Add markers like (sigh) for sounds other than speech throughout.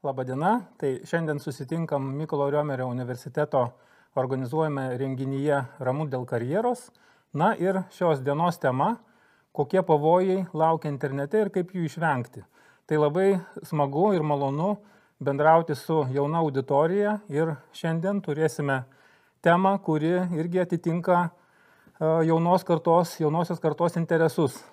Labadiena, tai šiandien susitinkam Mykolo Riomerio universiteto organizuojame renginyje Ramu dėl karjeros. Na ir šios dienos tema - kokie pavojai laukia internete ir kaip jų išvengti. Tai labai smagu ir malonu bendrauti su jauna auditorija ir šiandien turėsime temą, kuri irgi atitinka jaunos kartos, jaunosios kartos interesus.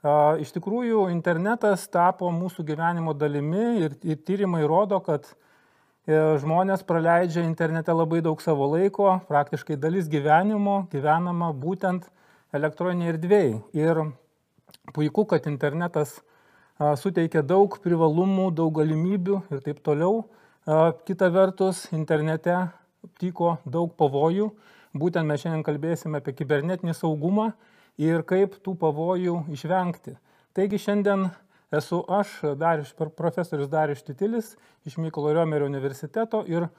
Iš tikrųjų, internetas tapo mūsų gyvenimo dalimi ir, ir tyrimai rodo, kad e, žmonės praleidžia internete labai daug savo laiko, praktiškai dalis gyvenimo gyvenama būtent elektroniniai erdvėjai. Ir puiku, kad internetas suteikia daug privalumų, daug galimybių ir taip toliau. Kita vertus, internete tyko daug pavojų. Būtent mes šiandien kalbėsime apie kibernetinį saugumą ir kaip tų pavojų išvengti. Taigi šiandien esu aš, Darius, profesorius Darius Titilis iš Mykolo Riomerio universiteto ir e,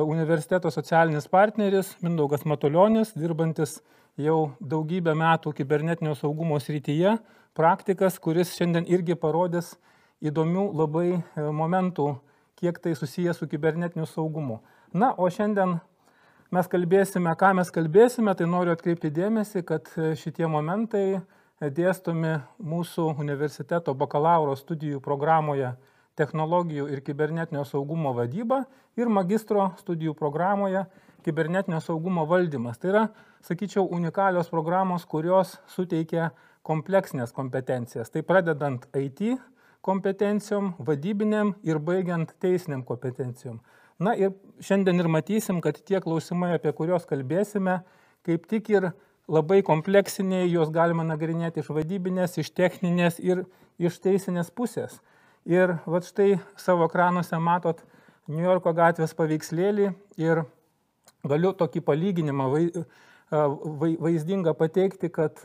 universiteto socialinis partneris Mindaugas Matuljonis, dirbantis jau daugybę metų kibernetinio saugumo srityje, praktikas, kuris šiandien irgi parodys įdomių labai e, momentų, kiek tai susijęs su kibernetiniu saugumu. Na, o šiandien mes kalbėsime, ką mes kalbėsime, tai noriu atkreipti dėmesį, kad e, šitie momentai e, dėstomi mūsų universiteto bakalauro studijų programoje technologijų ir kibernetinio saugumo vadyba ir magistro studijų programoje kibernetinio saugumo valdymas. Tai yra, sakyčiau, unikalios programos, kurios suteikia kompleksinės kompetencijas. Tai pradedant IT kompetencijom, vadybinėm ir baigiant teisiniam kompetencijom. Na ir šiandien ir matysim, kad tie klausimai, apie kuriuos kalbėsime, kaip tik ir labai kompleksiniai, juos galima nagrinėti iš vadybinės, iš techninės ir iš teisinės pusės. Ir va štai savo ekranuose matot New Yorko gatvės paveikslėlį ir galiu tokį palyginimą vaizdingą pateikti, kad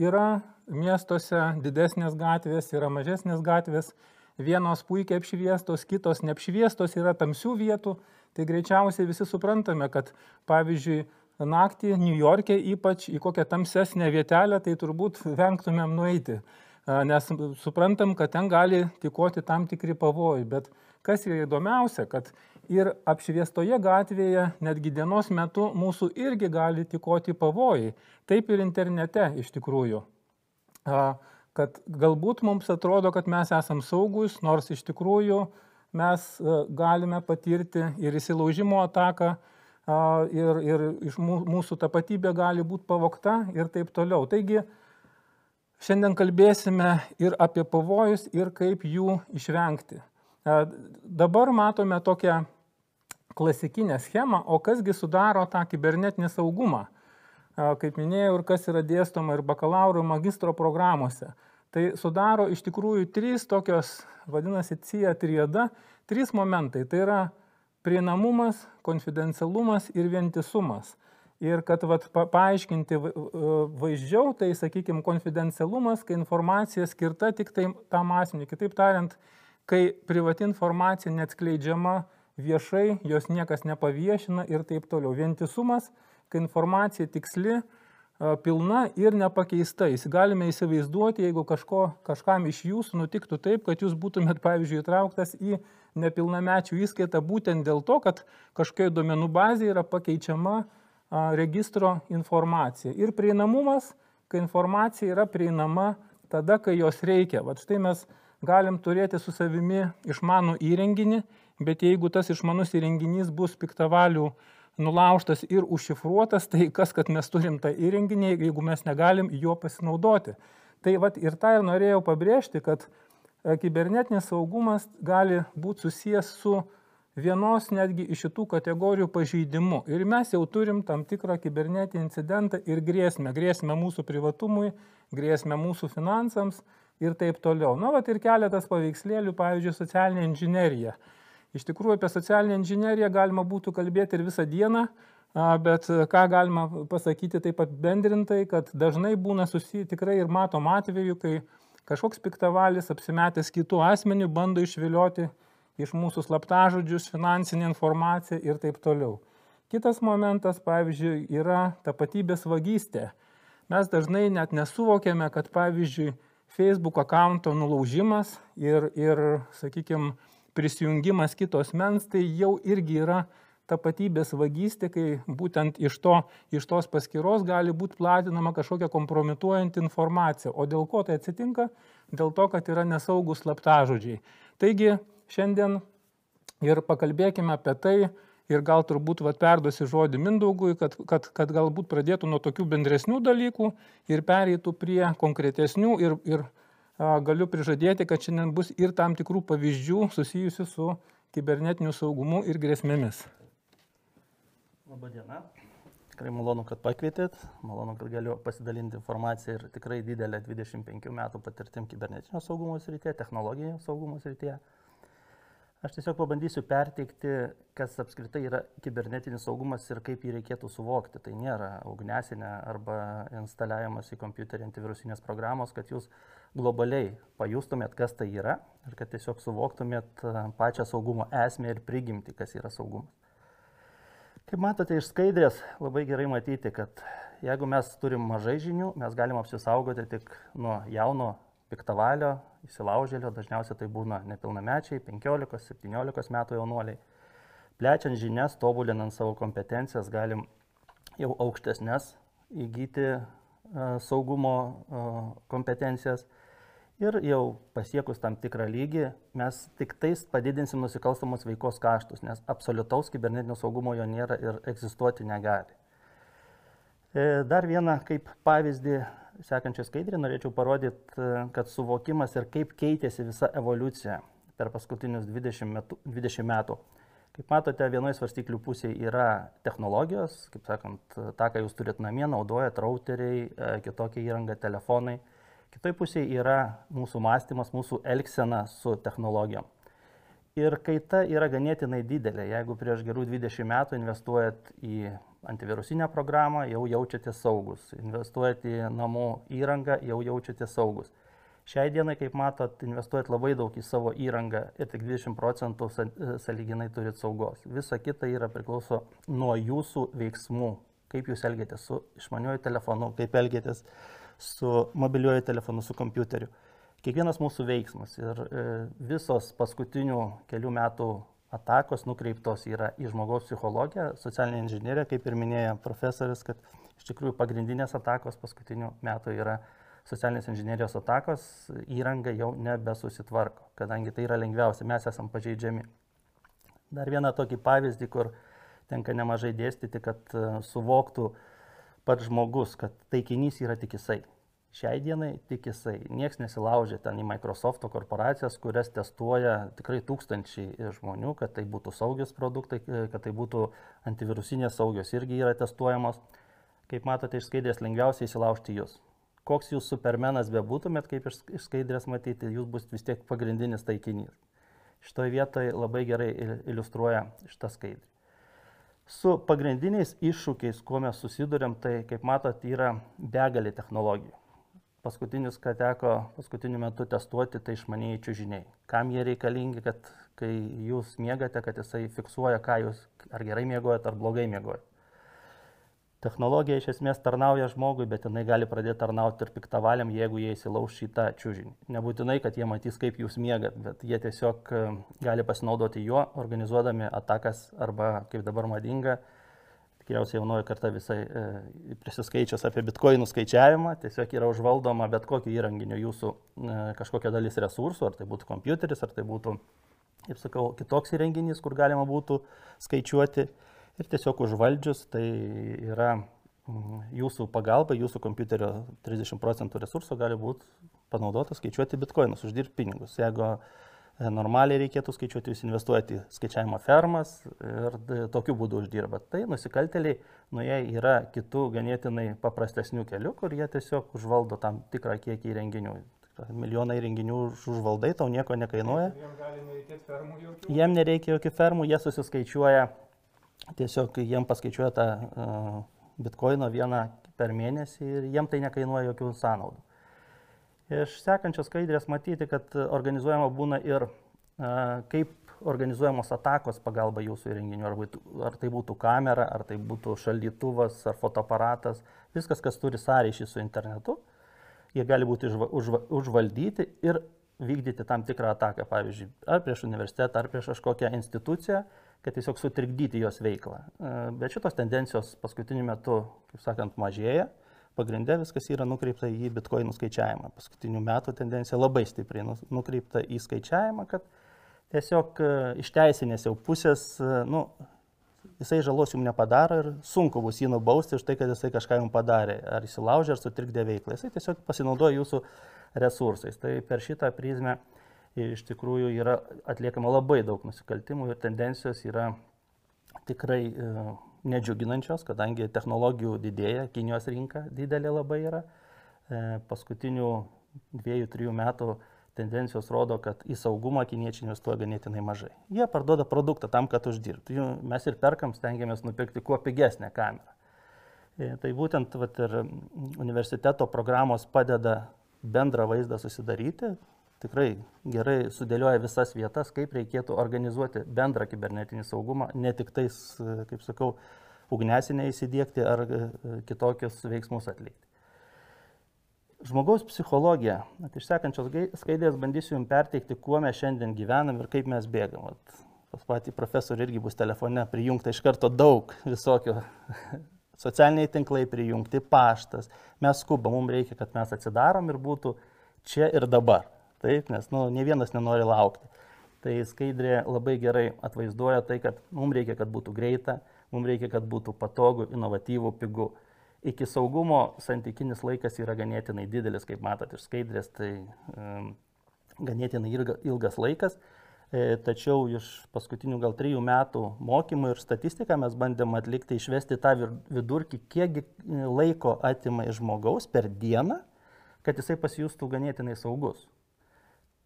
yra miestuose didesnės gatvės, yra mažesnės gatvės vienos puikiai apšviestos, kitos neapšviestos, yra tamsių vietų, tai greičiausiai visi suprantame, kad pavyzdžiui, naktį New York'e ypač į kokią tamsesnę vietelę, tai turbūt vengtumėm nueiti, nes suprantam, kad ten gali tikoti tam tikri pavojai, bet kas yra įdomiausia, kad ir apšviestoje gatvėje netgi dienos metu mūsų irgi gali tikoti pavojai, taip ir internete iš tikrųjų kad galbūt mums atrodo, kad mes esam saugus, nors iš tikrųjų mes e, galime patirti ir įsilaužimo ataką, ir, ir iš mūsų tapatybė gali būti pavokta ir taip toliau. Taigi, šiandien kalbėsime ir apie pavojus, ir kaip jų išvengti. Dabar matome tokią klasikinę schemą, o kasgi sudaro tą kibernetinį saugumą, kaip minėjau, ir kas yra dėstoma ir bakalauro, ir magistro programuose. Tai sudaro iš tikrųjų trys tokios, vadinasi, CIA triada, trys momentai. Tai yra prieinamumas, konfidencialumas ir vientisumas. Ir kad vat, pa, paaiškinti vaizdžiau, tai sakykime, konfidencialumas, kai informacija skirta tik tai tam asmeniui. Kitaip tariant, kai privati informacija neatskleidžiama viešai, jos niekas nepaviešina ir taip toliau. Vientisumas, kai informacija tiksli, pilna ir nepakeista. Galime įsivaizduoti, jeigu kažko, kažkam iš jūsų nutiktų taip, kad jūs būtumėt, pavyzdžiui, įtrauktas į nepilnamečių įskaitą būtent dėl to, kad kažkokia duomenų bazė yra pakeičiama registro informacija. Ir prieinamumas, kai informacija yra prieinama tada, kai jos reikia. Vat štai mes galim turėti su savimi išmanų įrenginį, bet jeigu tas išmanus įrenginys bus piktavalių nulaužtas ir užšifruotas, tai kas, kad mes turim tą įrenginį, jeigu mes negalim juo pasinaudoti. Tai vat, ir tą ir norėjau pabrėžti, kad e, kibernetinis saugumas gali būti susijęs su vienos netgi iš šitų kategorijų pažeidimu. Ir mes jau turim tam tikrą kibernetinį incidentą ir grėsmę. Grėsmę mūsų privatumui, grėsmę mūsų finansams ir taip toliau. Na, va ir keletas paveikslėlių, pavyzdžiui, socialinė inžinierija. Iš tikrųjų apie socialinę inžineriją galima būtų kalbėti ir visą dieną, bet ką galima pasakyti taip pat bendrintai, kad dažnai būna susiję tikrai ir matom atveju, kai kažkoks piktavalis apsimetęs kitų asmenių bando išvilioti iš mūsų slaptažodžius, finansinę informaciją ir taip toliau. Kitas momentas, pavyzdžiui, yra tapatybės vagystė. Mes dažnai net nesuvokiame, kad, pavyzdžiui, Facebook akanto nulaužimas ir, ir sakykime, prisijungimas kitos mens, tai jau irgi yra tapatybės vagystė, kai būtent iš, to, iš tos paskyros gali būti platinama kažkokia kompromituojanti informacija. O dėl ko tai atsitinka? Dėl to, kad yra nesaugus slaptažodžiai. Taigi šiandien ir pakalbėkime apie tai ir gal turbūt vat, perduosi žodį Mindaugui, kad, kad, kad galbūt pradėtų nuo tokių bendresnių dalykų ir pereitų prie konkretesnių ir, ir galiu prižadėti, kad šiandien bus ir tam tikrų pavyzdžių susijusių su kibernetiniu saugumu ir grėsmėmis. Labadiena. Tikrai malonu, kad pakvietėt, malonu, kad galiu pasidalinti informaciją ir tikrai didelę 25 metų patirtim kibernetinio saugumo srityje, technologinio saugumo srityje. Aš tiesiog pabandysiu perteikti, kas apskritai yra kibernetinis saugumas ir kaip jį reikėtų suvokti. Tai nėra ugnesinė arba instaliavimas į kompiuterį antivirusinės programos, kad jūs globaliai pajustumėt, kas tai yra ir kad tiesiog suvoktumėt pačią saugumo esmę ir prigimti, kas yra saugumas. Kaip matote iš skaidrės, labai gerai matyti, kad jeigu mes turim mažai žinių, mes galim apsisaugoti tik nuo jauno piktavalio, įsilaužėlio, dažniausiai tai būna nepilnamečiai, 15-17 metų jaunuoliai. Plečiant žinias, tobulinant savo kompetencijas, galim jau aukštesnės įgyti uh, saugumo uh, kompetencijas ir jau pasiekus tam tikrą lygį mes tik tais padidinsim nusikalstamos veikos kaštus, nes absoliutaus kibernetinio saugumo jo nėra ir egzistuoti negali. E, dar vieną kaip pavyzdį sekančią skaidrį norėčiau parodyti, e, kad suvokimas ir kaip keitėsi visa evoliucija per paskutinius 20 metų. 20 metų. Kaip matote, vienoje svarstyklių pusėje yra technologijos, kaip sakant, tą, ką jūs turite namie, naudojat routeriai, e, kitokia įranga, telefonai. Kitoj pusėje yra mūsų mąstymas, mūsų elgsena su technologijom. Ir kaita yra ganėtinai didelė. Jeigu prieš gerų 20 metų investuojat į antivirusinę programą, jau jaučiatės saugus. Investuojat į namų įrangą, jau jaučiatės saugus. Šiai dienai, kaip matot, investuojat labai daug į savo įrangą ir tik 20 procentų saliginai turit saugos. Visa kita yra priklauso nuo jūsų veiksmų, kaip jūs elgiatės su išmaniuoju telefonu, kaip elgiatės su mobiliuoju telefonu, su kompiuteriu. Kiekvienas mūsų veiksmas ir e, visos paskutinių kelių metų atakos nukreiptos yra į žmogaus psichologiją, socialinę inžinieriją, kaip ir minėjo profesorius, kad iš tikrųjų pagrindinės atakos paskutinių metų yra socialinės inžinierijos atakos, įranga jau nebesusitvarko, kadangi tai yra lengviausia, mes esam pažeidžiami. Dar vieną tokį pavyzdį, kur tenka nemažai dėstyti, kad e, suvoktų uh, pats žmogus, kad taikinys yra tik jisai. Šiai dienai tik jisai. Niekas nesilaužia ten į Microsoft korporacijas, kurias testuoja tikrai tūkstančiai žmonių, kad tai būtų saugios produktai, kad tai būtų antivirusinės saugios irgi yra testuojamos. Kaip matote iš skaidrės, lengviausiai įsilaužti jūs. Koks jūs supermenas bebūtumėt, kaip iš skaidrės matyti, jūs bus vis tiek pagrindinis taikinys. Šitoje vietoje labai gerai iliustruoja šitą skaidrį su pagrindiniais iššūkiais, kuo mes susidurėm, tai kaip matot, yra begalė technologijų. Paskutinis, ką teko paskutiniu metu testuoti, tai išmaniai čiūžiniai. Kam jie reikalingi, kad kai jūs miegate, kad jisai fiksuoja, ką jūs ar gerai miegojat, ar blogai miegojat. Technologija iš esmės tarnauja žmogui, bet jinai gali pradėti tarnauti ir piktavaliam, jeigu jie įsilauž šitą čiūžinį. Nebūtinai, kad jie matys, kaip jūs miegat, bet jie tiesiog e, gali pasinaudoti juo, organizuodami atakas arba, kaip dabar madinga, tikriausiai jaunoji karta visai e, prisiskaičius apie bitkoinų skaičiavimą, tiesiog yra užvaldoma bet kokio įrenginio jūsų e, kažkokia dalis resursų, ar tai būtų kompiuteris, ar tai būtų, kaip sakau, kitoks įrenginys, kur galima būtų skaičiuoti ir tiesiog užvaldžius tai yra mm, jūsų pagalba, jūsų kompiuterio 30 procentų resurso gali būti panaudota skaičiuoti bitkoinus, uždirbti pinigus. Jeigu e, normaliai reikėtų skaičiuoti, jūs investuojate į skaičiavimo fermas ir tokiu būdu uždirbat. Tai nusikaltėliai, nu jie yra kitų ganėtinai paprastesnių kelių, kur jie tiesiog užvaldo tam tikrą kiekį įrenginių. Milijonai įrenginių užvaldai, tau nieko nekainuoja. Jiem nereikia jokių fermų, jie susiskaičiuoja tiesiog jiem paskaičiuoja tą uh, bitkoino vieną per mėnesį ir jiem tai nekainuoja jokių sąnaudų. Iš sekančios skaidrės matyti, kad organizuojama būna ir uh, kaip organizuojamos atakos pagalba jūsų įrenginių, ar, būtų, ar tai būtų kamera, ar tai būtų šaldytuvas, ar fotoaparatas, viskas, kas turi sąryšį su internetu, jie gali būti užva, užva, užvaldyti ir vykdyti tam tikrą ataką, pavyzdžiui, ar prieš universitetą, ar prieš kažkokią instituciją, kad tiesiog sutrikdyti jos veiklą. E, bet šitos tendencijos paskutiniu metu, kaip sakant, mažėja. Pagrindė viskas yra nukreipta į bitkoinų skaičiavimą. Paskutinių metų tendencija labai stipriai nukreipta į skaičiavimą, kad tiesiog e, iš teisinės jau pusės, e, nu, jisai žalos jums nepadaro ir sunku bus jį nubausti už tai, kad jisai kažką jums padarė, ar įsilaužė, ar sutrikdė veiklą. Jisai tiesiog pasinaudoja jūsų resursais. Tai per šitą prizmę iš tikrųjų yra atliekama labai daug nusikaltimų ir tendencijos yra tikrai e, nedžiuginančios, kadangi technologijų didėja, Kinijos rinka didelė labai yra. E, paskutinių dviejų, trijų metų tendencijos rodo, kad į saugumą kiniečiai investuoja ganėtinai mažai. Jie parduoda produktą tam, kad uždirbtų. Mes ir perkam, stengiamės nupirkti kuo pigesnę kamerą. E, tai būtent vat, ir universiteto programos padeda bendrą vaizdą susidaryti, tikrai gerai sudėlioja visas vietas, kaip reikėtų organizuoti bendrą kibernetinį saugumą, ne tik tais, kaip sakau, ugnesinę įsidėkti ar e, kitokius veiksmus atlikti. Žmogaus psichologija. At, iš sekančios skaidės bandysiu jums perteikti, kuo mes šiandien gyvenam ir kaip mes bėgam. At, pas patį profesorių irgi bus telefone prijungta iš karto daug visokio (laughs) socialiniai tinklai prijungti, paštas. Mes skubam, mums reikia, kad mes atsidarom ir būtų čia ir dabar. Taip, nes nu, ne vienas nenori laukti. Tai skaidrė labai gerai atvaizduoja tai, kad mums reikia, kad būtų greita, mums reikia, kad būtų patogu, inovatyvų, pigų. Iki saugumo santykinis laikas yra ganėtinai didelis, kaip matot iš skaidrės, tai um, ganėtinai ilgas laikas. E, tačiau iš paskutinių gal trijų metų mokymų ir statistiką mes bandėm atlikti, išvesti tą vidurkį, kiek e, laiko atima iš žmogaus per dieną, kad jisai pasijustų ganėtinai saugus.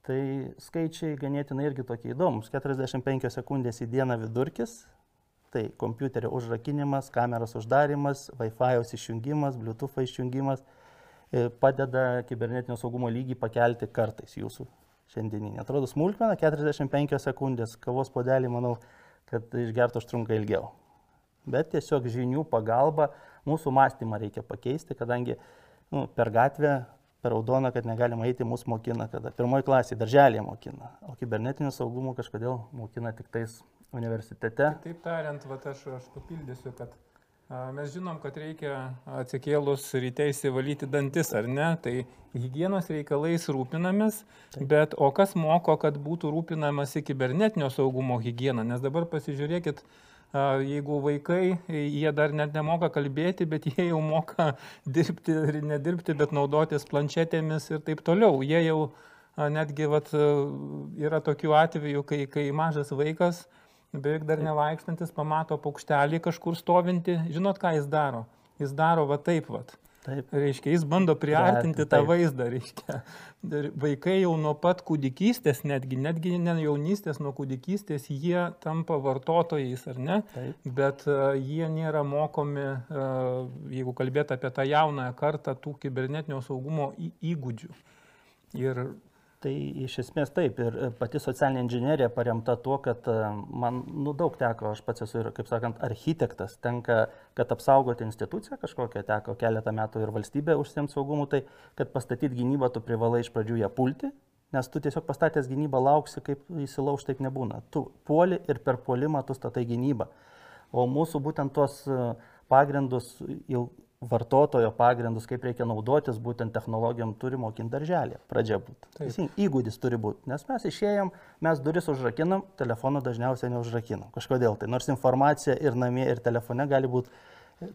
Tai skaičiai ganėtinai irgi tokie įdomus. 45 sekundės į dieną vidurkis, tai kompiuterio užrakinimas, kameros uždarimas, Wi-Fi išjungimas, Bluetooth išjungimas e, padeda kibernetinio saugumo lygį pakelti kartais jūsų šiandieninė. Atrodo smulkmena, 45 sekundės, kavos podelį, manau, kad išgertų užtrunka ilgiau. Bet tiesiog žinių pagalba mūsų mąstymą reikia pakeisti, kadangi nu, per gatvę, per raudoną, kad negalima eiti, mūsų mokina, kada pirmoji klasė darželėje mokina, o kibernetinio saugumo kažkodėl mokina tik tais universitete. Taip tariant, va, aš, aš papildysiu, kad Mes žinom, kad reikia atsikėlus ryte įsivalyti dantis, ar ne? Tai hygienos reikalais rūpinamės, Taip. bet o kas moko, kad būtų rūpinamasi kibernetinio saugumo hygiena? Nes dabar pasižiūrėkit, jeigu vaikai, jie dar net nemoka kalbėti, bet jie jau moka dirbti ir nedirbti, bet naudotis planšetėmis ir taip toliau. Jie jau netgi vat, yra tokių atvejų, kai, kai mažas vaikas, beveik dar nevaikštantis, pamato paukštelį kažkur stovinti, žinot, ką jis daro? Jis daro va taip, va. Taip. Reiškia, jis bando priartinti tą vaizdą, reiškia. Vaikai jau nuo pat kūdikystės, netgi, netgi ne jaunystės, nuo kūdikystės, jie tampa vartotojais, ar ne? Taip. Bet uh, jie nėra mokomi, uh, jeigu kalbėt apie tą jaunąją kartą, tų kibernetinio saugumo įgūdžių. Ir Tai iš esmės taip ir e, pati socialinė inžinierija paremta tuo, kad e, man nu, daug teko, aš pats esu ir, kaip sakant, architektas, tenka, kad apsaugoti instituciją kažkokią, teko keletą metų ir valstybė užsiems saugumu, tai kad pastatyti gynybą tu privalai iš pradžių ją pulti, nes tu tiesiog pastatęs gynybą lauksi, kaip įsilauž, taip nebūna. Tu puoli ir per puolimą tu statai gynybą. O mūsų būtent tuos e, pagrindus jau vartotojo pagrindus, kaip reikia naudotis būtent technologijom, turi mokinti darželį. Pradžia būtų. Teisingai, įgūdis turi būti. Nes mes išėjom, mes duris užrakinam, telefoną dažniausiai neužrakinam. Kažkodėl tai. Nors informacija ir namie, ir telefone gali būti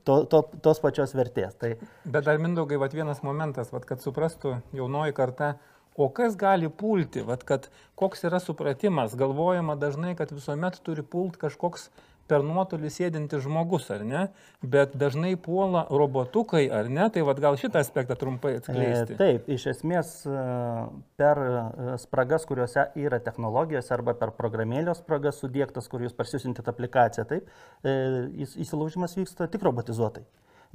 to, to, tos pačios vertės. Tai... Bet dar mindaugai, vat vienas momentas, vat, kad suprastų jaunoji karta, o kas gali pulti, vat, kad koks yra supratimas, galvojama dažnai, kad visuomet turi pult kažkoks per nuotolį sėdintis žmogus, ar ne? Bet dažnai puola robotukai, ar ne? Tai vad gal šitą aspektą trumpai atskleisti. E, taip, iš esmės e, per e, spragas, kuriuose yra technologijos arba per programėlės spragas sudėktas, kur jūs parsisiuntėte aplikaciją, taip, įsilaužimas vyksta tik robotizuotai.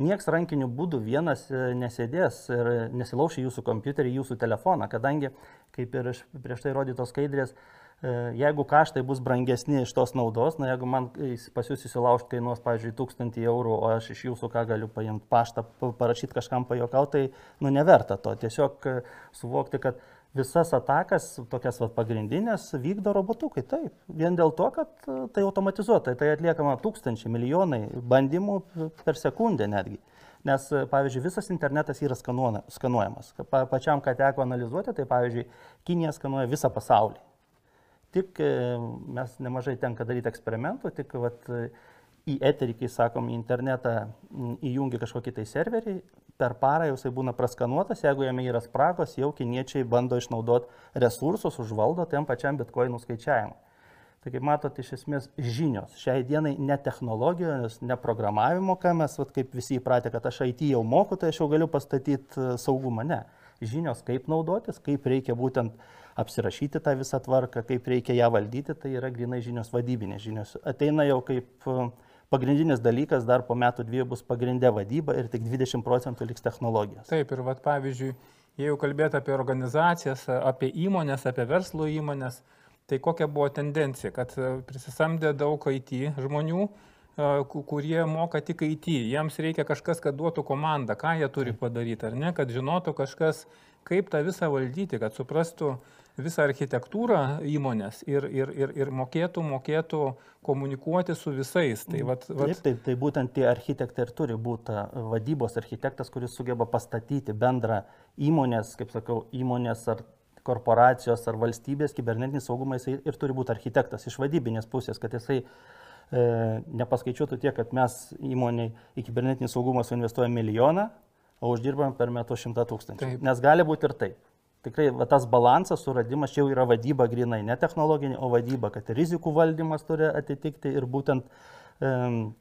Niekas rankiniu būdu vienas nesėdės ir nesilauš į jūsų kompiuterį, jūsų telefoną, kadangi, kaip ir prieš tai rodytos skaidrės, E, jeigu kaštai bus brangesni iš tos naudos, na jeigu man pas jūs įsilaužti kainuos, pavyzdžiui, 1000 eurų, o aš iš jūsų ką galiu paimti paštą, parašyti kažkam pajokau, tai nu neverta to. Tiesiog e, suvokti, kad visas atakas, tokias va, pagrindinės, vykdo robotukai. Taip, vien dėl to, kad e, tai automatizuota, tai atliekama tūkstančiai, milijonai bandymų per sekundę netgi. Nes, e, pavyzdžiui, visas internetas yra skanuojamas. Pa, pačiam, ką teko analizuoti, tai pavyzdžiui, Kinija skanuoja visą pasaulį. Tik e, mes nemažai tenka daryti eksperimentų, tik vat, į eterį, kai sakom, į internetą įjungi kažkokį tai serverį, per parą jau jisai būna praskanuotas, jeigu jame yra spragos, jau kiniečiai bando išnaudoti resursus, užvaldo tam pačiam bitkoinų skaičiavimui. Tai kaip matot, iš esmės žinios. Šiai dienai ne technologijos, ne programavimo, ką mes, vat, kaip visi įpratę, kad aš IT jau moku, tai aš jau galiu pastatyti e, saugumą. Ne. Žinios, kaip naudotis, kaip reikia būtent apsirašyti tą visą tvarką, kaip reikia ją valdyti, tai yra grinai žinios vadybinės žinios. Ateina jau kaip uh, pagrindinis dalykas dar po metų dviejų bus pagrindė vadyba ir tik 20 procentų liks technologijos. Taip, ir vat, pavyzdžiui, jeigu kalbėt apie organizacijas, apie įmonės, apie verslo įmonės, tai kokia buvo tendencija, kad e, prisisamdė daug IT žmonių, e, kurie moka tik IT. Jiems reikia kažkas, kad duotų komandą, ką jie turi padaryti, ar ne, kad žinotų kažkas, kaip tą visą valdyti, kad suprastų visą architektūrą įmonės ir, ir, ir, ir mokėtų, mokėtų komunikuoti su visais. Tai, vat, vat... Taip, taip, tai būtent tie architektai ir turi būti vadybos architektas, kuris sugeba pastatyti bendrą įmonės, kaip sakau, įmonės ar korporacijos ar valstybės kibernetinį saugumą, jisai ir turi būti architektas iš vadybinės pusės, kad jisai e, nepaskaičiuotų tiek, kad mes įmoniai į kibernetinį saugumą suinvestuojame milijoną, o uždirbam per metus šimtą tūkstančių. Nes gali būti ir taip. Tikrai va, tas balansas, suradimas čia jau yra vadyba grinai, ne technologinė, o vadyba, kad rizikų valdymas turi atitikti ir būtent e,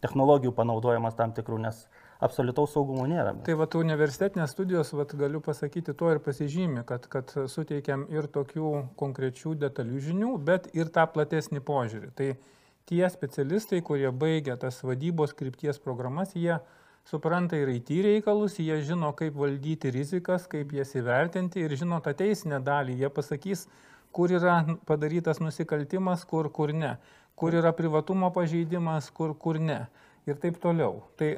technologijų panaudojimas tam tikrų, nes absoliutaus saugumo nėra. Tai va, universitetinės studijos, va, galiu pasakyti, to ir pasižymė, kad, kad suteikiam ir tokių konkrečių detalių žinių, bet ir tą platesnį požiūrį. Tai tie specialistai, kurie baigia tas vadybos krypties programas, jie supranta ir IT reikalus, jie žino, kaip valdyti rizikas, kaip jas įvertinti ir žino tą teisinę dalį. Jie pasakys, kur yra padarytas nusikaltimas, kur, kur ne, kur yra privatumo pažeidimas, kur, kur ne ir taip toliau. Tai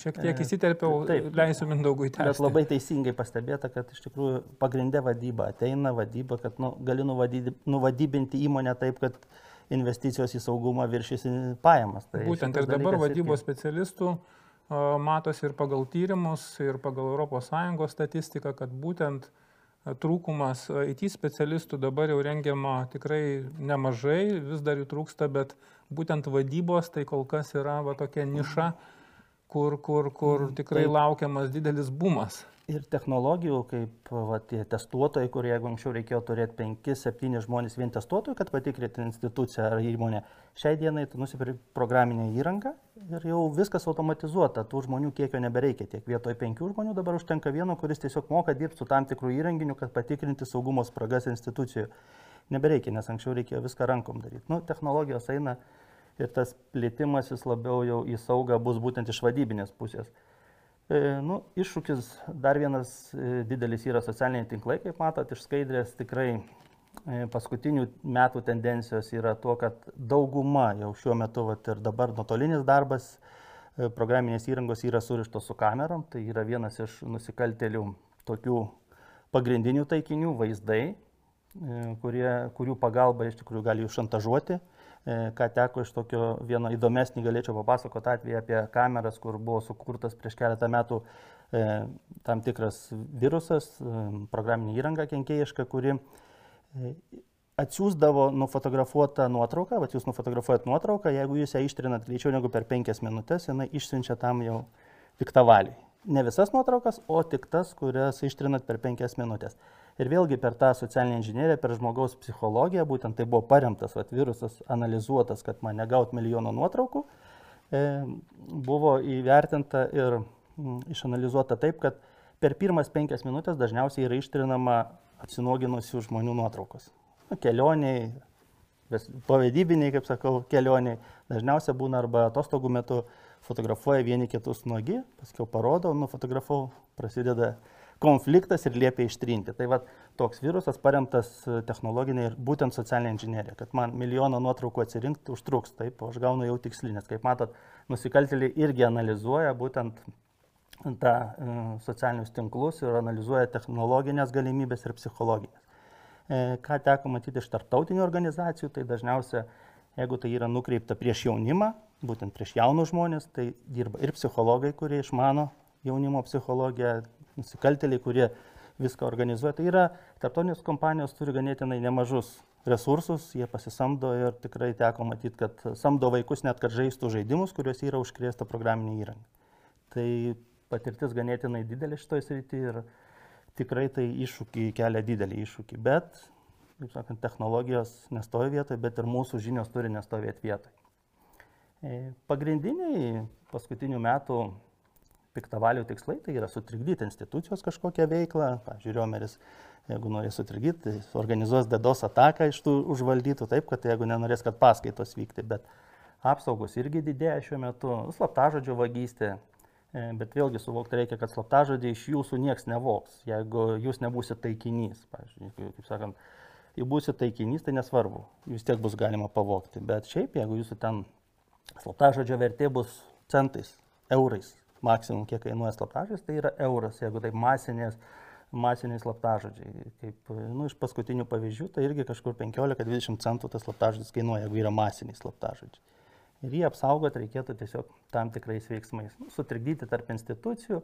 šiek tiek e, įsiterpiau, leisiu Mindaugui tęsti. Bet labai teisingai pastebėta, kad iš tikrųjų pagrindė vadyba, ateina vadyba, kad nu, gali nuvadybinti įmonę taip, kad investicijos į saugumą viršys pajamas. Tai Būtent ir dabar vadybos irgi... specialistų matosi ir pagal tyrimus, ir pagal ES statistiką, kad būtent trūkumas IT specialistų dabar jau rengiama tikrai nemažai, vis dar jų trūksta, bet būtent vadybos tai kol kas yra va, tokia niša, kur, kur, kur mm, tikrai Taip. laukiamas didelis bumas ir technologijų, kaip va, tie testuotojai, kurie jeigu anksčiau reikėjo turėti 5-7 žmonės vien testuotojų, kad patikrinti instituciją ar įmonę, šiai dienai tu nusipirki programinę įrangą ir jau viskas automatizuota, tų žmonių kiekio nebereikia. Tiek vietoj 5 žmonių dabar užtenka vieno, kuris tiesiog moka dirbti su tam tikrų įrenginiu, kad patikrinti saugumo spragas institucijų. Nebereikia, nes anksčiau reikėjo viską rankom daryti. Nu, technologijos eina ir tas plėtimasis labiau jau į saugą bus būtent iš vadybinės pusės. E, nu, iššūkis dar vienas e, didelis yra socialiniai tinklai, kaip matot, iš skaidrės. Tikrai e, paskutinių metų tendencijos yra tuo, kad dauguma jau šiuo metu vat, ir dabar nuotolinis darbas programinės įrangos yra surištos su kamerom, tai yra vienas iš nusikaltelių tokių pagrindinių taikinių vaizdai, kurie, kurių pagalba iš tikrųjų gali jų šantažuoti. E, ką teko iš tokio vieno įdomesnį galėčiau papasakoti atvejį apie kameras, kur buvo sukurtas prieš keletą metų e, tam tikras virusas, e, programinė įranga kenkėjiška, kuri e, atsiųsdavo nufotografuotą nuotrauką, va jūs nufotografuojat nuotrauką, jeigu jūs ją ištrinat greičiau negu per penkias minutės, jinai išsiunčia tam jau piktavaliui. Ne visas nuotraukas, o tik tas, kurias ištrinat per penkias minutės. Ir vėlgi per tą socialinę inžinieriją, per žmogaus psichologiją, būtent tai buvo paremtas vat, virusas, analizuotas, kad man negaut milijono nuotraukų, e, buvo įvertinta ir m, išanalizuota taip, kad per pirmas penkias minutės dažniausiai yra ištrinama atsinoginusių žmonių nuotraukos. Nu, kelioniai, pavedybiniai, kaip sakau, kelioniai. Dažniausiai būna arba atostogų metu fotografuoja vieni kitus nuogi, paskui parodo, nufotografau, prasideda konfliktas ir liepia ištrinti. Tai va toks virusas paremtas e, technologinė ir būtent socialinė inžinierija, kad man milijoną nuotraukų atsirinkti užtruks, taip, aš gaunu jau tikslinės. Kaip matot, nusikaltėliai irgi analizuoja būtent tą e, socialinius tinklus ir analizuoja technologinės galimybės ir psichologinės. E, ką teko matyti iš tarptautinių organizacijų, tai dažniausiai, jeigu tai yra nukreipta prieš jaunimą, būtent prieš jaunus žmonės, tai dirba ir psichologai, kurie išmano jaunimo psichologiją, nusikaltėliai, kurie viską organizuoja. Tai yra, tarptautinės kompanijos turi ganėtinai nemažus resursus, jie pasisamdo ir tikrai teko matyti, kad samdo vaikus net, kad žaistų žaidimus, kuriuos yra užkrėsta programinė įranga. Tai patirtis ganėtinai didelė šitoje srityje ir tikrai tai iššūkį kelia didelį iššūkį, bet, kaip sakant, technologijos nestovi vietoje, bet ir mūsų žinios turi nestovėti vietoje. Pagrindiniai paskutinių metų piktavalių tikslai tai yra sutrikdyti institucijos kažkokią veiklą. Pavyzdžiui, Riomeris, jeigu norės sutrikdyti, tai organizuos dedos ataką iš tų užvaldytų taip, kad jeigu nenorės, kad paskaitos vykti, bet apsaugos irgi didėja šiuo metu, slaptažodžio vagystė, E, bet vėlgi suvokti reikia, kad slaptažodį iš jūsų niekas nevoks, jeigu jūs nebūsite taikinys. Pavyzdžiui, kaip sakant, jeigu būsite taikinys, tai nesvarbu, vis tiek bus galima pavokti. Bet šiaip, jeigu jūsų ten slaptažodžio vertė bus centais, eurais, maksimum kiek kainuoja slaptažodis, tai yra euras, jeigu tai masinės, masiniai slaptažodžiai. Kaip nu, iš paskutinių pavyzdžių, tai irgi kažkur 15-20 centų tas slaptažodis kainuoja, jeigu yra masiniai slaptažodžiai ir jį apsaugoti reikėtų tiesiog tam tikrais veiksmais. Nu, sutrikdyti tarp institucijų.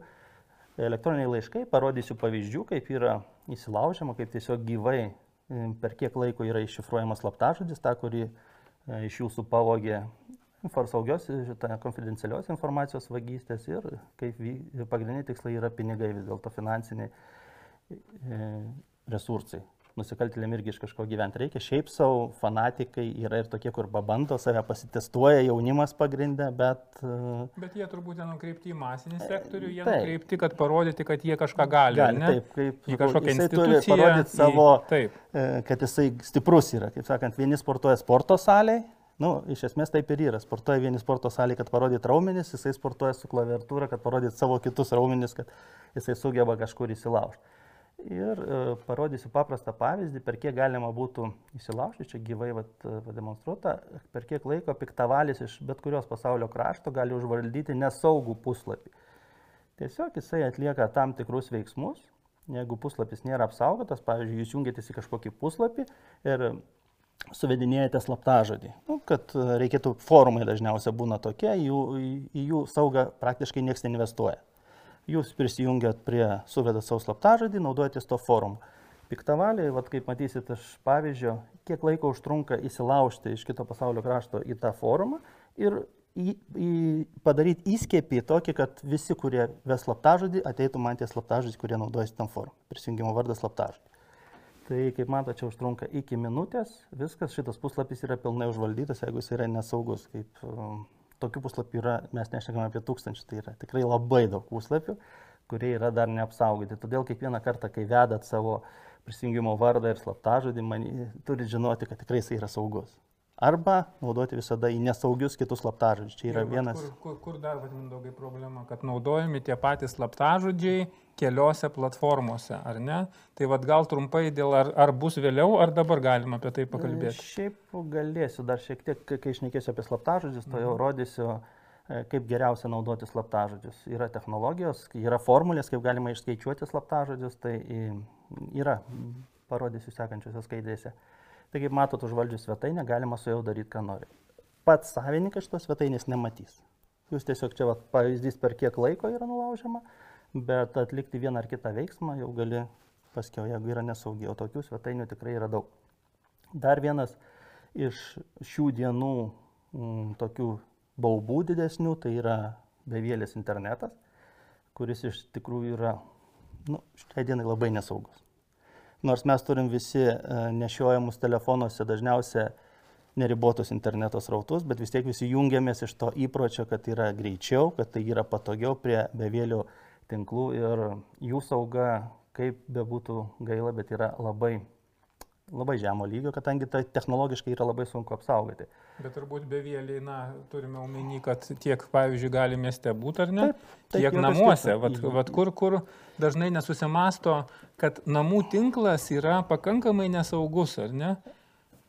Elektroniniai laiškai, parodysiu pavyzdžių, kaip yra įsilaužiama, kaip tiesiog gyvai per kiek laiko yra iššifruojamas slaptažodis, tą, kurį e, iš jūsų pavogė saugios, konfidencialios informacijos vagystės ir kaip pagrindiniai tikslai yra pinigai, vis dėlto finansiniai e, resursai nusikaltėlėm irgi iš kažko gyventi reikia. Šiaip savo fanatikai yra ir tokie, kur pabando save pasitestuoja, jaunimas pagrindę, bet... E, bet jie turbūt nenukreipti į masinį sektorių, jie taip. nukreipti, kad parodyti, kad jie kažką gali. gali ne? Taip, kaip į kažkokią instituciją. Turi parodyti savo, į, taip. E, kad jisai stiprus yra. Kaip sakant, vieni sportuoja sporto salėje. Nu, iš esmės taip ir yra. Sportuoja vieni sporto salėje, kad parodyt raumenis, jisai sportuoja su klaviatūra, kad parodyt savo kitus raumenis, kad jisai sugeba kažkur įsilaužti. Ir e, parodysiu paprastą pavyzdį, per kiek galima būtų įsilaužti, čia gyvai vat, pademonstruota, per kiek laiko piktavalis iš bet kurios pasaulio krašto gali užvaldyti nesaugų puslapį. Tiesiog jisai atlieka tam tikrus veiksmus, jeigu puslapis nėra apsaugotas, pavyzdžiui, jūs jungiatės į kažkokį puslapį ir suvedinėjate slaptažodį. Nu, kad e, reikėtų, forumai dažniausiai būna tokie, jų, į jų saugą praktiškai niekas neinvestuoja jūs prisijungiat prie, suvedat savo slaptažodį, naudojatės to forumu. Piktavaliai, vat, kaip matysit iš pavyzdžio, kiek laiko užtrunka įsilaužti iš kito pasaulio krašto į tą forumą ir į, į, padaryti įskiepį tokį, kad visi, kurie ves slaptažodį, ateitų man tie slaptažodžiai, kurie naudojasi tam forumui. Prisijungimo vardas slaptažodį. Tai kaip matote, čia užtrunka iki minutės, viskas, šitas puslapis yra pilnai užvaldytas, jeigu jis yra nesaugus, kaip um, tokių puslapių yra, mes nešnekame apie tūkstančius, tai yra tikrai labai daug puslapių, kurie yra dar neapsaugoti. Todėl kiekvieną kartą, kai vedat savo prisijungimo vardą ir slaptažodį, man turite žinoti, kad tikrai jis yra saugus. Arba naudoti visada į nesaugius kitus slaptažodžius. Čia yra ir, vienas. Kur, kur, kur dar vadinam daugai problema, kad naudojami tie patys slaptažodžiai keliose platformose, ar ne? Tai vad gal trumpai dėl ar, ar bus vėliau, ar dabar galima apie tai pakalbėti. E, šiaip galėsiu dar šiek tiek, kai išnekėsiu apie slaptažodžius, to jau mhm. rodysiu, e, kaip geriausia naudoti slaptažodžius. Yra technologijos, yra formulės, kaip galima išskaičiuoti slaptažodžius, tai yra, parodysiu sekančiose skaidrėse. Tai kaip matot, užvaldžius svetainę galima su jau daryti, ką nori. Pats savininkas šitos svetainės nematys. Jūs tiesiog čia vat, pavyzdys, per kiek laiko yra nulaužiama, bet atlikti vieną ar kitą veiksmą jau gali paskiau, jeigu yra nesaugi, o tokių svetainių tikrai yra daug. Dar vienas iš šių dienų m, mm, tokių baubų didesnių, tai yra bevėlis internetas, kuris iš tikrųjų yra, nu, šiai dienai labai nesaugus nors mes turim visi e, nešiojamus telefonuose dažniausiai neribotus interneto srautus, bet vis tiek visi jungiamės iš to įpročio, kad yra greičiau, kad tai yra patogiau prie bevėlių tinklų ir jų sauga, kaip bebūtų gaila, bet yra labai labai žemo lygio, kadangi tai technologiškai yra labai sunku apsaugoti. Bet turbūt bevėliai, na, turime omeny, kad tiek, pavyzdžiui, gali mieste būti ar ne, taip, taip, tiek namuose, vat, vat, kur, kur dažnai nesusimasto, kad namų tinklas yra pakankamai nesaugus, ar ne?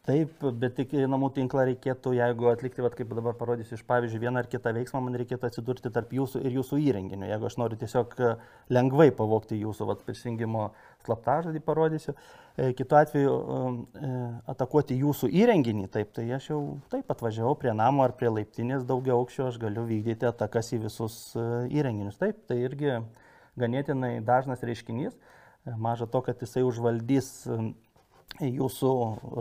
Taip, bet tik namų tinklą reikėtų, jeigu atlikti, vat, kaip dabar parodysiu iš pavyzdžių, vieną ar kitą veiksmą, man reikėtų atsidurti tarp jūsų ir jūsų įrenginio. Jeigu aš noriu tiesiog e, lengvai pavokti jūsų vat, prisijungimo slaptažodį, parodysiu. E, kitu atveju e, atakuoti jūsų įrenginį, taip, tai aš jau taip atvažiavau prie namo ar prie laiptinės daugiau aukščio, aš galiu vykdyti atakas į visus įrenginius. Taip, tai irgi ganėtinai dažnas reiškinys. Maža to, kad jisai užvaldys jūsų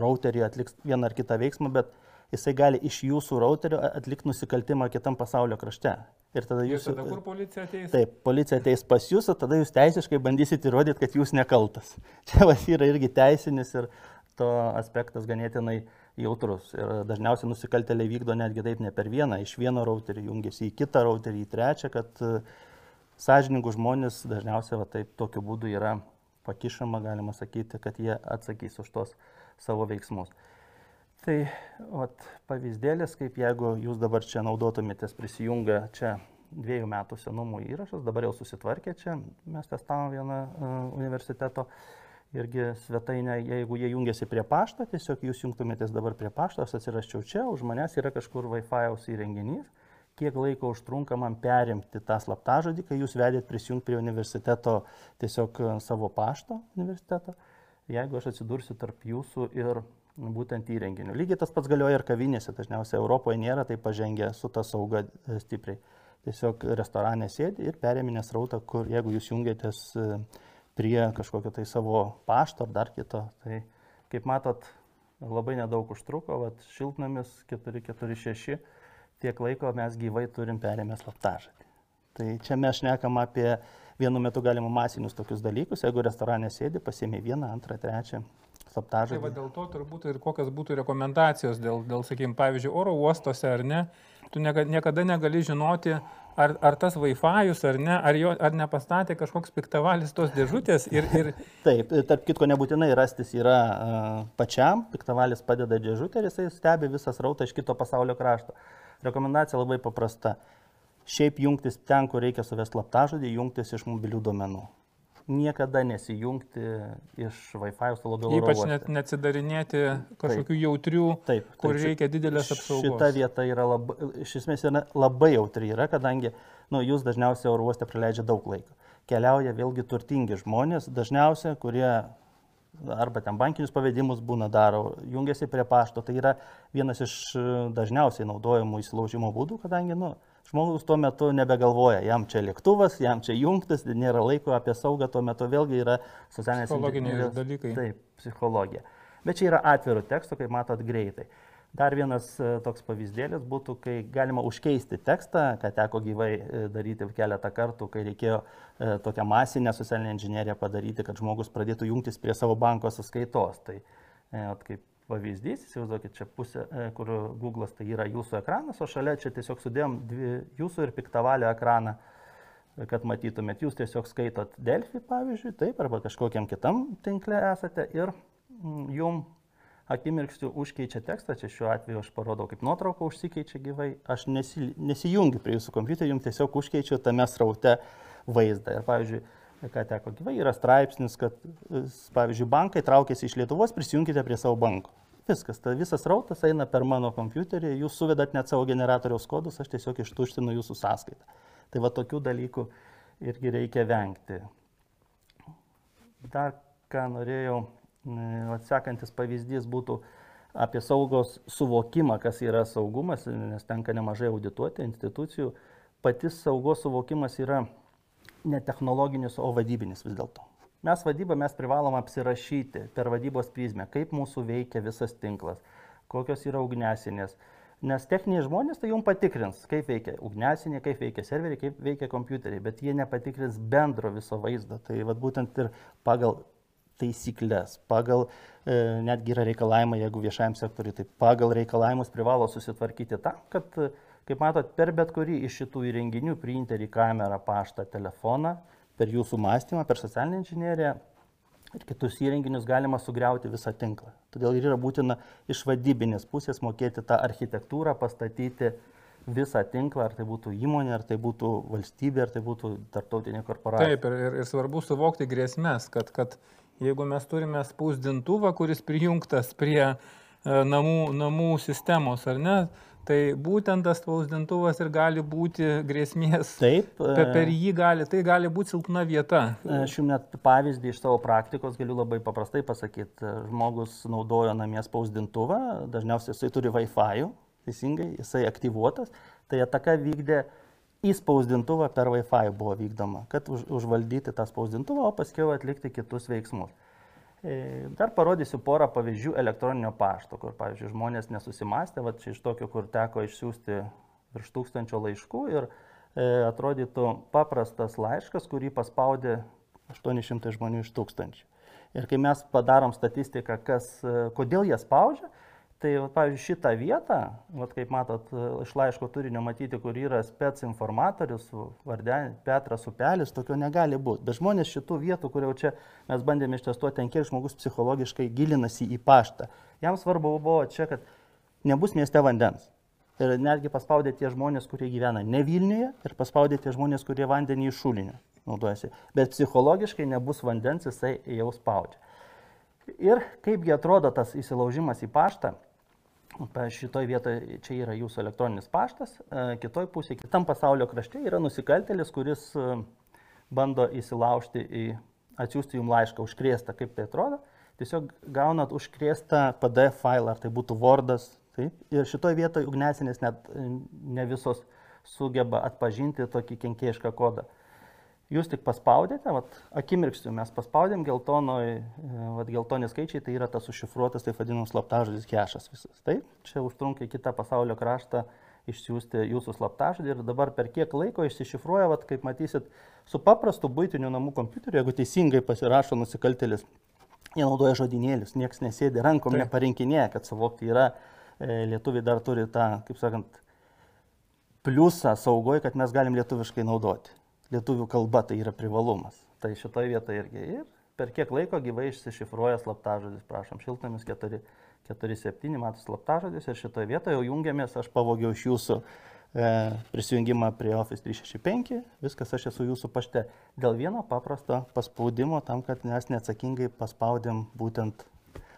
routerį atliks vieną ar kitą veiksmą, bet jisai gali iš jūsų routerio atlikti nusikaltimą kitam pasaulio krašte. Ir tada jūs... Tada kur policija ateis? Taip, policija ateis pas jūs, o tada jūs teisiškai bandysite įrodyti, kad jūs nekaltas. (laughs) Čia vas yra irgi teisinis ir to aspektas ganėtinai jautrus. Ir dažniausiai nusikaltėliai vykdo netgi taip ne per vieną, iš vieno routerį jungiasi į kitą routerį, į trečią, kad e, sąžiningų žmonės dažniausiai va, taip tokiu būdu yra pakišama, galima sakyti, kad jie atsakys už tos savo veiksmus. Tai vat, pavyzdėlis, kaip jeigu jūs dabar čia naudotumėtės prisijungę čia dviejų metų senumo įrašas, dabar jau susitvarkė čia, mes testavom vieną uh, universiteto irgi svetainę, jeigu jie jungiasi prie pašto, tiesiog jūs jungtumėtės dabar prie pašto, aš atsiraščiau čia, už manęs yra kažkur Wi-Fi įrenginys, kiek laiko užtrunka man perimti tą slaptažodį, kai jūs vedėt prisijungti prie universiteto tiesiog e, savo pašto universiteto, jeigu aš atsidursiu tarp jūsų ir būtent įrenginių. Lygiai tas pats galioja ir kavinėse, dažniausiai Europoje nėra tai pažengę su ta sauga e, stipriai. Tiesiog restorane sėdi ir perėminės rautą, kur jeigu jūs jungiatės e, prie kažkokio tai savo pašto ar dar kito, tai kaip matot, labai nedaug užtruko, vat, šiltnamis 446 tiek laiko mes gyvai turim perėmę slaptažodį. Tai čia mes šnekam apie vienu metu galima masinius tokius dalykus, jeigu restorane sėdi, pasiemi vieną, antrą, trečią slaptažodį. Tai va dėl to turbūt ir kokios būtų rekomendacijos dėl, dėl sakykime, pavyzdžiui, oro uostose ar ne, tu niekada negali žinoti, ar, ar tas Wi-Fi ar ne, ar, jo, ar nepastatė kažkoks piktavalis tos dėžutės. Ir, ir... (laughs) Taip, tarp kitko nebūtinai rastis yra uh, pačiam, piktavalis padeda dėžutę ir jisai stebi visą srautą iš kito pasaulio krašto. Rekomendacija labai paprasta. Šiaip jungtis ten, kur reikia suvesti slaptažodį, jungtis iš mobilių duomenų. Niekada nesijungti iš Wi-Fi, su labiau. Ypač net neatsidarinėti kažkokių taip, jautrių, taip, kur taip, reikia didelės apsaugos. Šita vieta yra labai, iš esmės yra labai jautri, yra, kadangi nu, jūs dažniausiai oro uoste praleidžia daug laiko. Keliauja vėlgi turtingi žmonės, dažniausiai, kurie arba ten bankinius pavedimus būna daro, jungiasi prie pašto. Tai yra vienas iš e, dažniausiai naudojamų įsilaužimo būdų, kadangi nu, žmogus tuo metu nebegalvoja, jam čia lėktuvas, jam čia jungtis, nėra laiko apie saugą, tuo metu vėlgi yra socialinės psichologiniai dalykai. Taip, psichologija. Bet čia yra atvirų tekstų, kaip matot, greitai. Dar vienas e, toks pavyzdėlis būtų, kai galima užkeisti tekstą, ką teko gyvai e, daryti keletą kartų, kai reikėjo e, tokią masinę socialinę inžineriją padaryti, kad žmogus pradėtų jungtis prie savo banko sąskaitos. Tai kaip pavyzdys, įsivaizduokit, čia pusė, kur Google'as tai yra jūsų ekranas, o šalia čia tiesiog sudėjom dvi jūsų ir piktavalio ekraną kad matytumėt, jūs tiesiog skaitot Delfį, pavyzdžiui, taip, arba kažkokiam kitam tinkle esate ir mm, jum akimirksniu užkeičia tekstą, čia šiuo atveju aš parodau, kaip nuotrauka užsikeičia gyvai, aš nesi, nesijungiu prie jūsų kompiuterio, jums tiesiog užkeičiu tame sraute vaizdą. Ir pavyzdžiui, ką teko gyvai, yra straipsnis, kad, pavyzdžiui, bankai traukėsi iš Lietuvos, prisijunkite prie savo banko. Viskas, ta visas rautas eina per mano kompiuterį, jūs suvedat net savo generatoriaus kodus, aš tiesiog ištuštinu jūsų sąskaitą. Tai va tokių dalykų irgi reikia vengti. Dar ką norėjau Atsekantis pavyzdys būtų apie saugos suvokimą, kas yra saugumas, nes tenka nemažai audituoti institucijų. Patys saugos suvokimas yra ne technologinis, o vadybinis vis dėlto. Mes vadybą mes privalom apsirašyti per vadybos prizmę, kaip mūsų veikia visas tinklas, kokios yra ugnesinės. Nes techniniai žmonės tai jums patikrins, kaip veikia ugnesinė, kaip veikia serveriai, kaip veikia kompiuteriai, bet jie nepatikrins bendro viso vaizdo. Tai vad būtent ir pagal taisyklės, pagal e, netgi yra reikalavimai, jeigu viešajam sektoriui, tai pagal reikalavimus privalo susitvarkyti tam, kad, kaip matot, per bet kurį iš šitų įrenginių, printerį, kamerą, paštą, telefoną, per jūsų mąstymą, per socialinę inžineriją ir kitus įrenginius galima sugriauti visą tinklą. Todėl ir yra būtina iš vadybinės pusės mokėti tą architektūrą, pastatyti visą tinklą, ar tai būtų įmonė, ar tai būtų valstybė, ar tai būtų tarptautinė korporacija. Taip, ir, ir, ir svarbu suvokti grėsmės, kad, kad jeigu mes turime spausdintuvą, kuris prijungtas prie namų, namų sistemos, ar ne? Tai būtent tas spausdintuvas ir gali būti grėsmės. Taip. Per, per jį gali, tai gali būti silpna vieta. Aš jums net pavyzdį iš savo praktikos galiu labai paprastai pasakyti. Žmogus naudojo namie spausdintuvą, dažniausiai jisai turi Wi-Fi, teisingai, jisai aktyvuotas, tai ataka vykdė į spausdintuvą per Wi-Fi buvo vykdoma, kad už, užvaldyti tą spausdintuvą, o paskui atlikti kitus veiksmus. E, dar parodysiu porą pavyzdžių elektroninio pašto, kur, pavyzdžiui, žmonės nesusimastė, va čia iš tokio, kur teko išsiųsti virš tūkstančio laiškų ir e, atrodytų paprastas laiškas, kurį paspaudė 800 žmonių iš tūkstančių. Ir kai mes padarom statistiką, kas, e, kodėl jie spaudžia, Tai, pavyzdžiui, šitą vietą, vat, kaip matot, iš laiško turinio matyti, kur yra spec informatorius, vardenė, Petras Upelis, tokio negali būti. Bet žmonės šitų vietų, kur jau čia mes bandėme ištestuoti, ten kiek žmogus psichologiškai gilinasi į paštą. Jam svarbu buvo čia, kad nebus mieste vandens. Ir netgi paspaudė tie žmonės, kurie gyvena ne Vilniuje ir paspaudė tie žmonės, kurie vandenį iš šulinio naudojasi. Bet psichologiškai nebus vandens, jisai jau spaudžia. Ir kaipgi atrodo tas įsilaužimas į paštą, Šitoj vietoje čia yra jūsų elektroninis paštas, e, kitoj pusėje, kitam pasaulio krašte yra nusikaltelis, kuris e, bando įsilaužti į, atsiųsti jums laišką užkrėstą, kaip tai atrodo. Tiesiog gaunat užkrėstą PDF failą, ar tai būtų Wordas. Taip, ir šitoj vietoje ugnesinės net ne visos sugeba atpažinti tokį kenkėjišką kodą. Jūs tik paspaudėte, vat, akimirksniu mes paspaudėm geltonoj, e, vat, geltoni skaičiai, tai yra tas užšifruotas, taip vadinamas slaptažodis kešas visas. Taip, čia užtrunka į kitą pasaulio kraštą išsiųsti jūsų slaptažodį ir dabar per kiek laiko išsišifruoja, vat, kaip matysit, su paprastu būtiniu namų kompiuteriu, jeigu teisingai pasirašo nusikaltelis, jie naudoja žodinėlius, niekas nesėdi rankom, Taip. neparinkinėja, kad suvokti yra, e, lietuviai dar turi tą, kaip sakant, pliusą saugoje, kad mes galim lietuviškai naudoti lietuvių kalba tai yra privalumas. Tai šitoje vietoje irgi. Ir per kiek laiko gyvai išsišifruoja slaptažodis, prašom, šiltamis 447, matos slaptažodis ir šitoje vietoje jau jungiamės, aš pavogiau iš jūsų e, prisijungimą prie Office 365, viskas aš esu jūsų pašte dėl vieno paprasto paspaudimo tam, kad mes neatsakingai paspaudėm būtent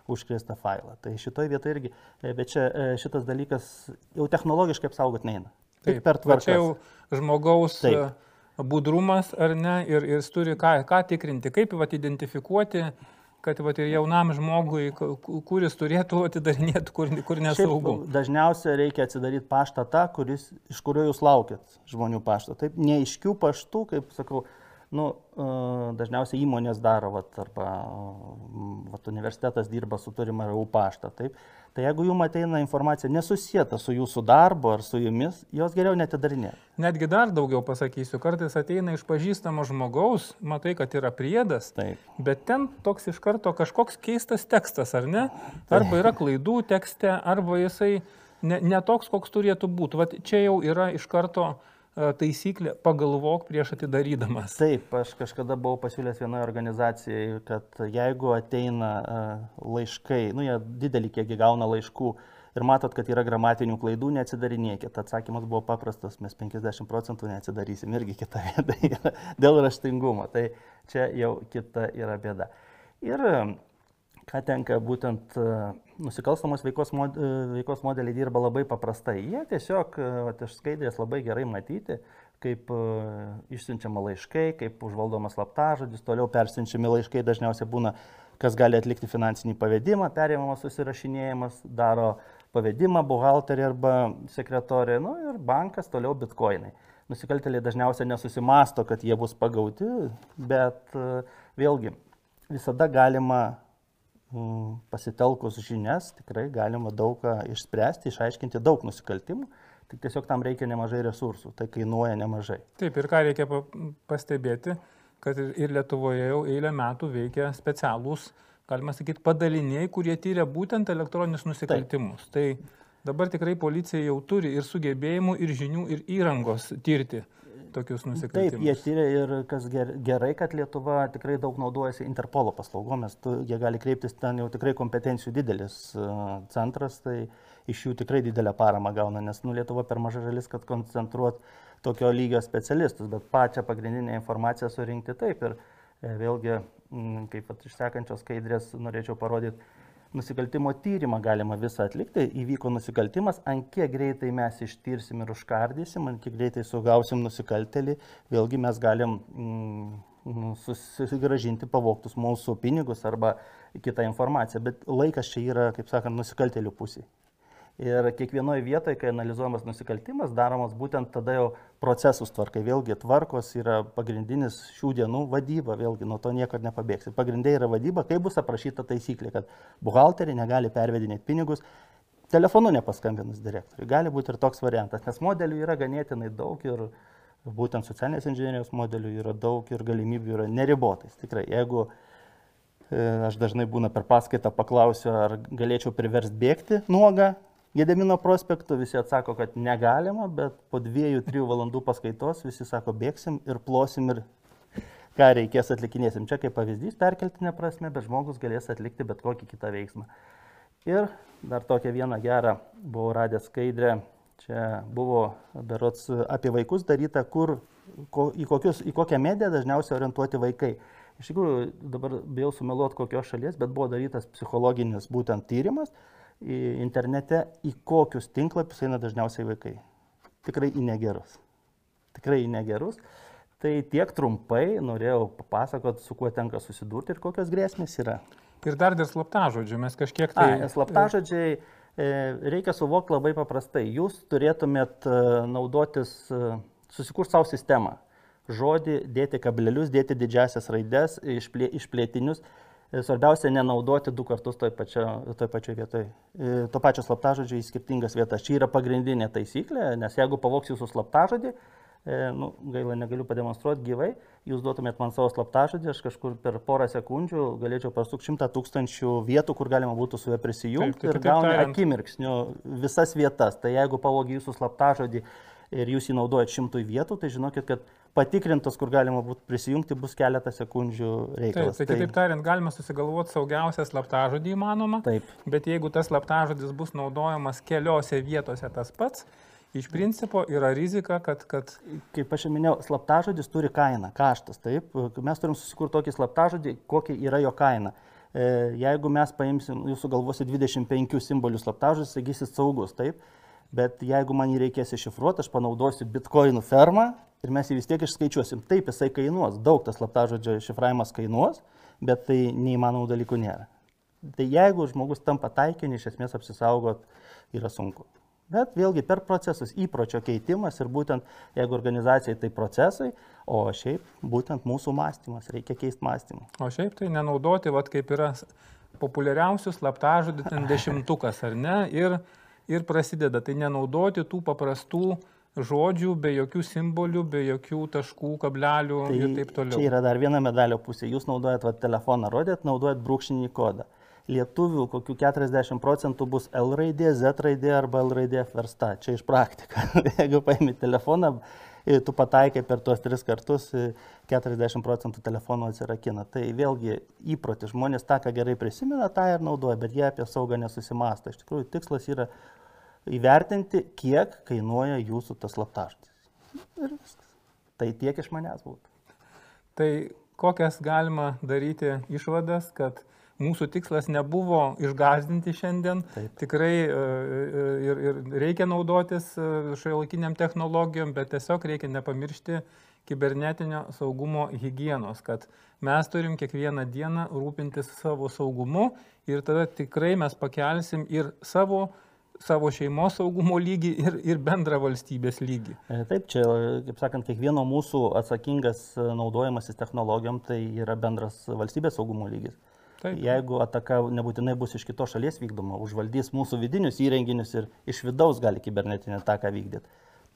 užkrėstą failą. Tai šitoje vietoje irgi, e, bet čia e, šitas dalykas jau technologiškai apsaugot neina. Taip, per tvarką. Čia jau žmogaus Taip budrumas ar ne, ir, ir jis turi ką, ką tikrinti, kaip vat, identifikuoti, kad vat, ir jaunam žmogui, kuris turėtų (laughs) atidarinėti, kur, kur nesaugu. Šiaip, dažniausiai reikia atsidaryti paštą tą, kuris, iš kurio jūs laukit žmonių pašto. Taip, neiškių paštų, kaip sakau, nu, dažniausiai įmonės daro, vat, arba vat, universitetas dirba su turima RAU paštą. Taip. Tai jeigu jums ateina informacija nesusijęta su jūsų darbu ar su jumis, jos geriau netidarinė. Netgi dar daugiau pasakysiu, kartais ateina iš pažįstamo žmogaus, matai, kad yra priedas, Taip. bet ten toks iš karto kažkoks keistas tekstas, ar ne? Arba yra klaidų tekste, arba jisai ne, ne toks, koks turėtų būti. Vat čia jau yra iš karto uh, E, taisyklė pagalvok prieš atidarydamas. Taip, aš kažkada buvau pasiūlęs vienoje organizacijai, kad jeigu ateina e, laiškai, nu jie didelį kiekį gauna laiškų ir matot, kad yra gramatinių klaidų, neatsidarinėkit. Atsakymas buvo paprastas, mes 50 procentų neatsidarysim irgi kitą vietą (laughs) dėl raštingumo. Tai čia jau kita yra bėda. Ir ką tenka būtent e, nusikalstamos veikos, mod, e, veikos modeliai dirba labai paprastai. Jie tiesiog e, vat, iš skaidrės labai gerai matyti, kaip išsiunčiama laiškai, kaip užvaldomas slaptažodis, toliau persiunčiami laiškai dažniausiai būna, kas gali atlikti finansinį pavedimą, perėmamas susirašinėjimas, daro pavedimą buhalterė arba sekretorė, nu ir bankas, toliau bitkoinai. Nusikaltėliai dažniausiai nesusimasto, kad jie bus pagauti, bet vėlgi visada galima pasitelkus žinias tikrai galima daug ką išspręsti, išaiškinti daug nusikaltimų, tik tiesiog tam reikia nemažai resursų, tai kainuoja nemažai. Taip, ir ką reikia pastebėti, kad ir Lietuvoje jau eilę metų veikia specialūs, galima sakyti, padaliniai, kurie tyria būtent elektroninius nusikaltimus. Taip. Tai dabar tikrai policija jau turi ir sugebėjimų, ir žinių, ir įrangos tirti tokius nusikaltimus. Taip, jie tyria ir kas gerai, kad Lietuva tikrai daug naudojasi Interpolo paslaugomis, jie gali kreiptis ten jau tikrai kompetencijų didelis e, centras, tai iš jų tikrai didelę paramą gauna, nes nu, Lietuva per maža žalis, kad koncentruot tokio lygio specialistus, bet pačią pagrindinę informaciją surinkti taip. Ir e, vėlgi, kaip iš sekančios skaidrės norėčiau parodyti, nusikaltimo tyrimą galima visą atlikti, įvyko nusikaltimas, ant kiek greitai mes ištirsim ir užkardysim, ant kiek greitai sugausim nusikaltelį, vėlgi mes galim mm, nu, susigražinti pavoktus mūsų pinigus arba kitą informaciją, bet laikas čia yra, kaip sakant, nusikaltelių pusėje. Ir kiekvienoje vietoje, kai analizuojamas nusikaltimas, daromas būtent tada jau procesus tvarkai. Vėlgi tvarkos yra pagrindinis šių dienų vadyba, vėlgi nuo to niekada nepabėgsi. Pagrindai yra vadyba, kaip bus aprašyta taisyklė, kad buhalteriai negali pervedinėti pinigus telefonu nepaskambinus direktoriui. Gali būti ir toks variantas, nes modelių yra ganėtinai daug ir būtent socialinės inžinierijos modelių yra daug ir galimybių yra neribotais. Tikrai, jeigu e, aš dažnai būna per paskaitą paklausiu, ar galėčiau priversti bėgti nuogą, Gedemino prospektu visi atsako, kad negalima, bet po dviejų, trijų valandų paskaitos visi sako, bėgsim ir plosim ir ką reikės atlikinėsim. Čia kaip pavyzdys perkeltinė prasme, bet žmogus galės atlikti bet kokį kitą veiksmą. Ir dar tokią vieną gerą buvau radęs skaidrę. Čia buvo berots apie vaikus daryta, kur, ko, į, kokius, į kokią mediją dažniausiai orientuoti vaikai. Iš tikrųjų, dabar bijau sumeluoti kokios šalies, bet buvo darytas psichologinis būtent tyrimas internete, į kokius tinklapius eina dažniausiai vaikai. Tikrai į negerus. Tikrai į negerus. Tai tiek trumpai norėjau papasakoti, su kuo tenka susidurti ir kokios grėsmės yra. Ir dar dėl slaptažodžių, mes kažkiek tai... A, slaptažodžiai e, reikia suvokti labai paprastai. Jūs turėtumėt e, naudotis, e, susikurti savo sistemą. Žodį, dėti kablelius, dėti didžiasias raides, išplė, išplėtinius Svarbiausia nenaudoti du kartus toj, pačio, toj pačioj vietoj. E, to pačio slaptažodžio į skirtingas vietas. Čia yra pagrindinė taisyklė, nes jeigu pavoks jūsų slaptažodį, e, nu, gaila negaliu pademonstruoti gyvai, jūs duotumėt man savo slaptažodį, aš kažkur per porą sekundžių galėčiau pasukti šimtą tūkstančių vietų, kur galima būtų su juo prisijungti Taip, tai ir gauni akimirksniu visas vietas. Tai jeigu pavogi jūsų slaptažodį ir jūs jį naudojat šimtui vietų, tai žinokit, kad patikrintas, kur galima būtų prisijungti, bus keletą sekundžių reikalas. Taip, tai kitaip tariant, galima susigalvoti saugiausią slaptažodį įmanoma. Taip. Bet jeigu tas slaptažodis bus naudojamas keliose vietose tas pats, iš principo yra rizika, kad... kad... Kaip aš jau minėjau, slaptažodis turi kainą, kaštas. Taip, mes turim susikurti tokį slaptažodį, kokia yra jo kaina. E, jeigu mes paimsim, jūsų galvose 25 simbolių slaptažodis, sakysit saugus, taip. Bet jeigu man jį reikės iššifruoti, aš panaudosiu bitkoinų fermą ir mes jį vis tiek išskaičiuosim. Taip, jisai kainuos, daug tas slaptažodžio šifravimas kainuos, bet tai neįmanomų dalykų nėra. Tai jeigu žmogus tampa taikinį, iš esmės apsisaugot yra sunku. Bet vėlgi per procesus įpročio keitimas ir būtent jeigu organizacijai tai procesai, o šiaip būtent mūsų mąstymas, reikia keisti mąstymą. O šiaip tai nenaudoti, vad kaip yra populiariausių slaptažodį ten dešimtukas, ar ne? Ir, ir prasideda, tai nenaudoti tų paprastų uh, žodžių, be jokių simbolių, be jokių taškų, kablelių tai ir taip toliau. Čia yra dar viena medalio pusė. Jūs naudojat va, telefoną, rodėt, naudojat brūkšninį kodą. Lietuvių kokių 40 procentų bus L raidė, Z raidė arba L raidė apversta. Čia iš praktika. (laughs) Jeigu paimi telefoną, tu pataikai per tuos tris kartus, 40 procentų telefonų atsirakina. Tai vėlgi įprotis. Žmonės tą, ką gerai prisimena, tą ir naudoja, bet jie apie saugą nesusimasta. Iš tikrųjų, tikslas yra įvertinti, kiek kainuoja jūsų tas slaptažodis. Ir viskas. Tai tiek iš manęs būtų. Tai kokias galima daryti išvadas, kad mūsų tikslas nebuvo išgazdinti šiandien. Taip. Tikrai e, e, ir, ir reikia naudotis e, šiuolaikiniam technologijom, bet tiesiog reikia nepamiršti kibernetinio saugumo hygienos, kad mes turim kiekvieną dieną rūpintis savo saugumu ir tada tikrai mes pakelsim ir savo savo šeimos saugumo lygį ir, ir bendrą valstybės lygį. E, taip, čia, kaip sakant, kiekvieno mūsų atsakingas e, naudojimasis technologijom tai yra bendras valstybės saugumo lygis. Taip. Jeigu ataka nebūtinai bus iš kitos šalies vykdoma, užvaldys mūsų vidinius įrenginius ir iš vidaus gali kibernetinę ataką vykdyti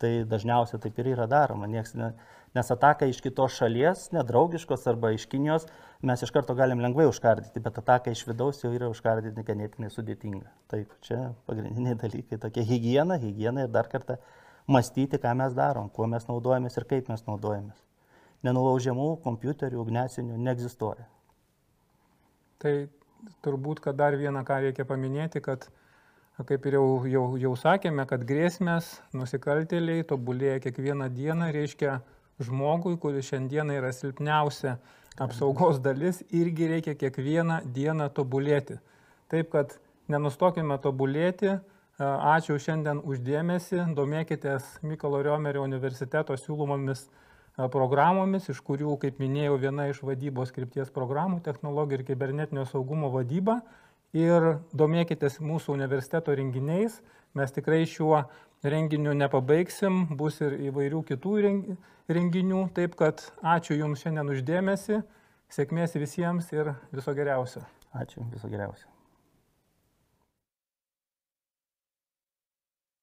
tai dažniausiai taip ir yra daroma. Nieks ne, nes ataka iš kitos šalies, nedraugiškos arba iš Kinijos, mes iš karto galim lengvai užkardyti, bet ataka iš vidaus jau yra užkardyti ganėtinai sudėtinga. Taip, čia pagrindiniai dalykai tokie hygiena, hygiena ir dar kartą mąstyti, ką mes darom, kuo mes naudojamės ir kaip mes naudojamės. Nenulaužiamų kompiuterių, ugnesinių neegzistuoja. Tai turbūt, kad dar vieną ką reikia paminėti, kad kaip ir jau, jau, jau sakėme, kad grėsmės, nusikaltėliai tobulėja kiekvieną dieną, reiškia žmogui, kuris šiandieną yra silpniausia apsaugos dalis, irgi reikia kiekvieną dieną tobulėti. Taip kad nenustokime tobulėti. Ačiū šiandien uždėmesi, domėkitės Mykolo Riomerio universiteto siūlomomis programomis, iš kurių, kaip minėjau, viena iš vadybos krypties programų - technologijų ir kibernetinio saugumo vadyba. Ir domėkitės mūsų universiteto renginiais. Mes tikrai šiuo renginiu nepabaigsim, bus ir įvairių kitų renginių. Taip kad ačiū Jums šiandien uždėmesi, sėkmės visiems ir viso geriausio. Ačiū, viso geriausio.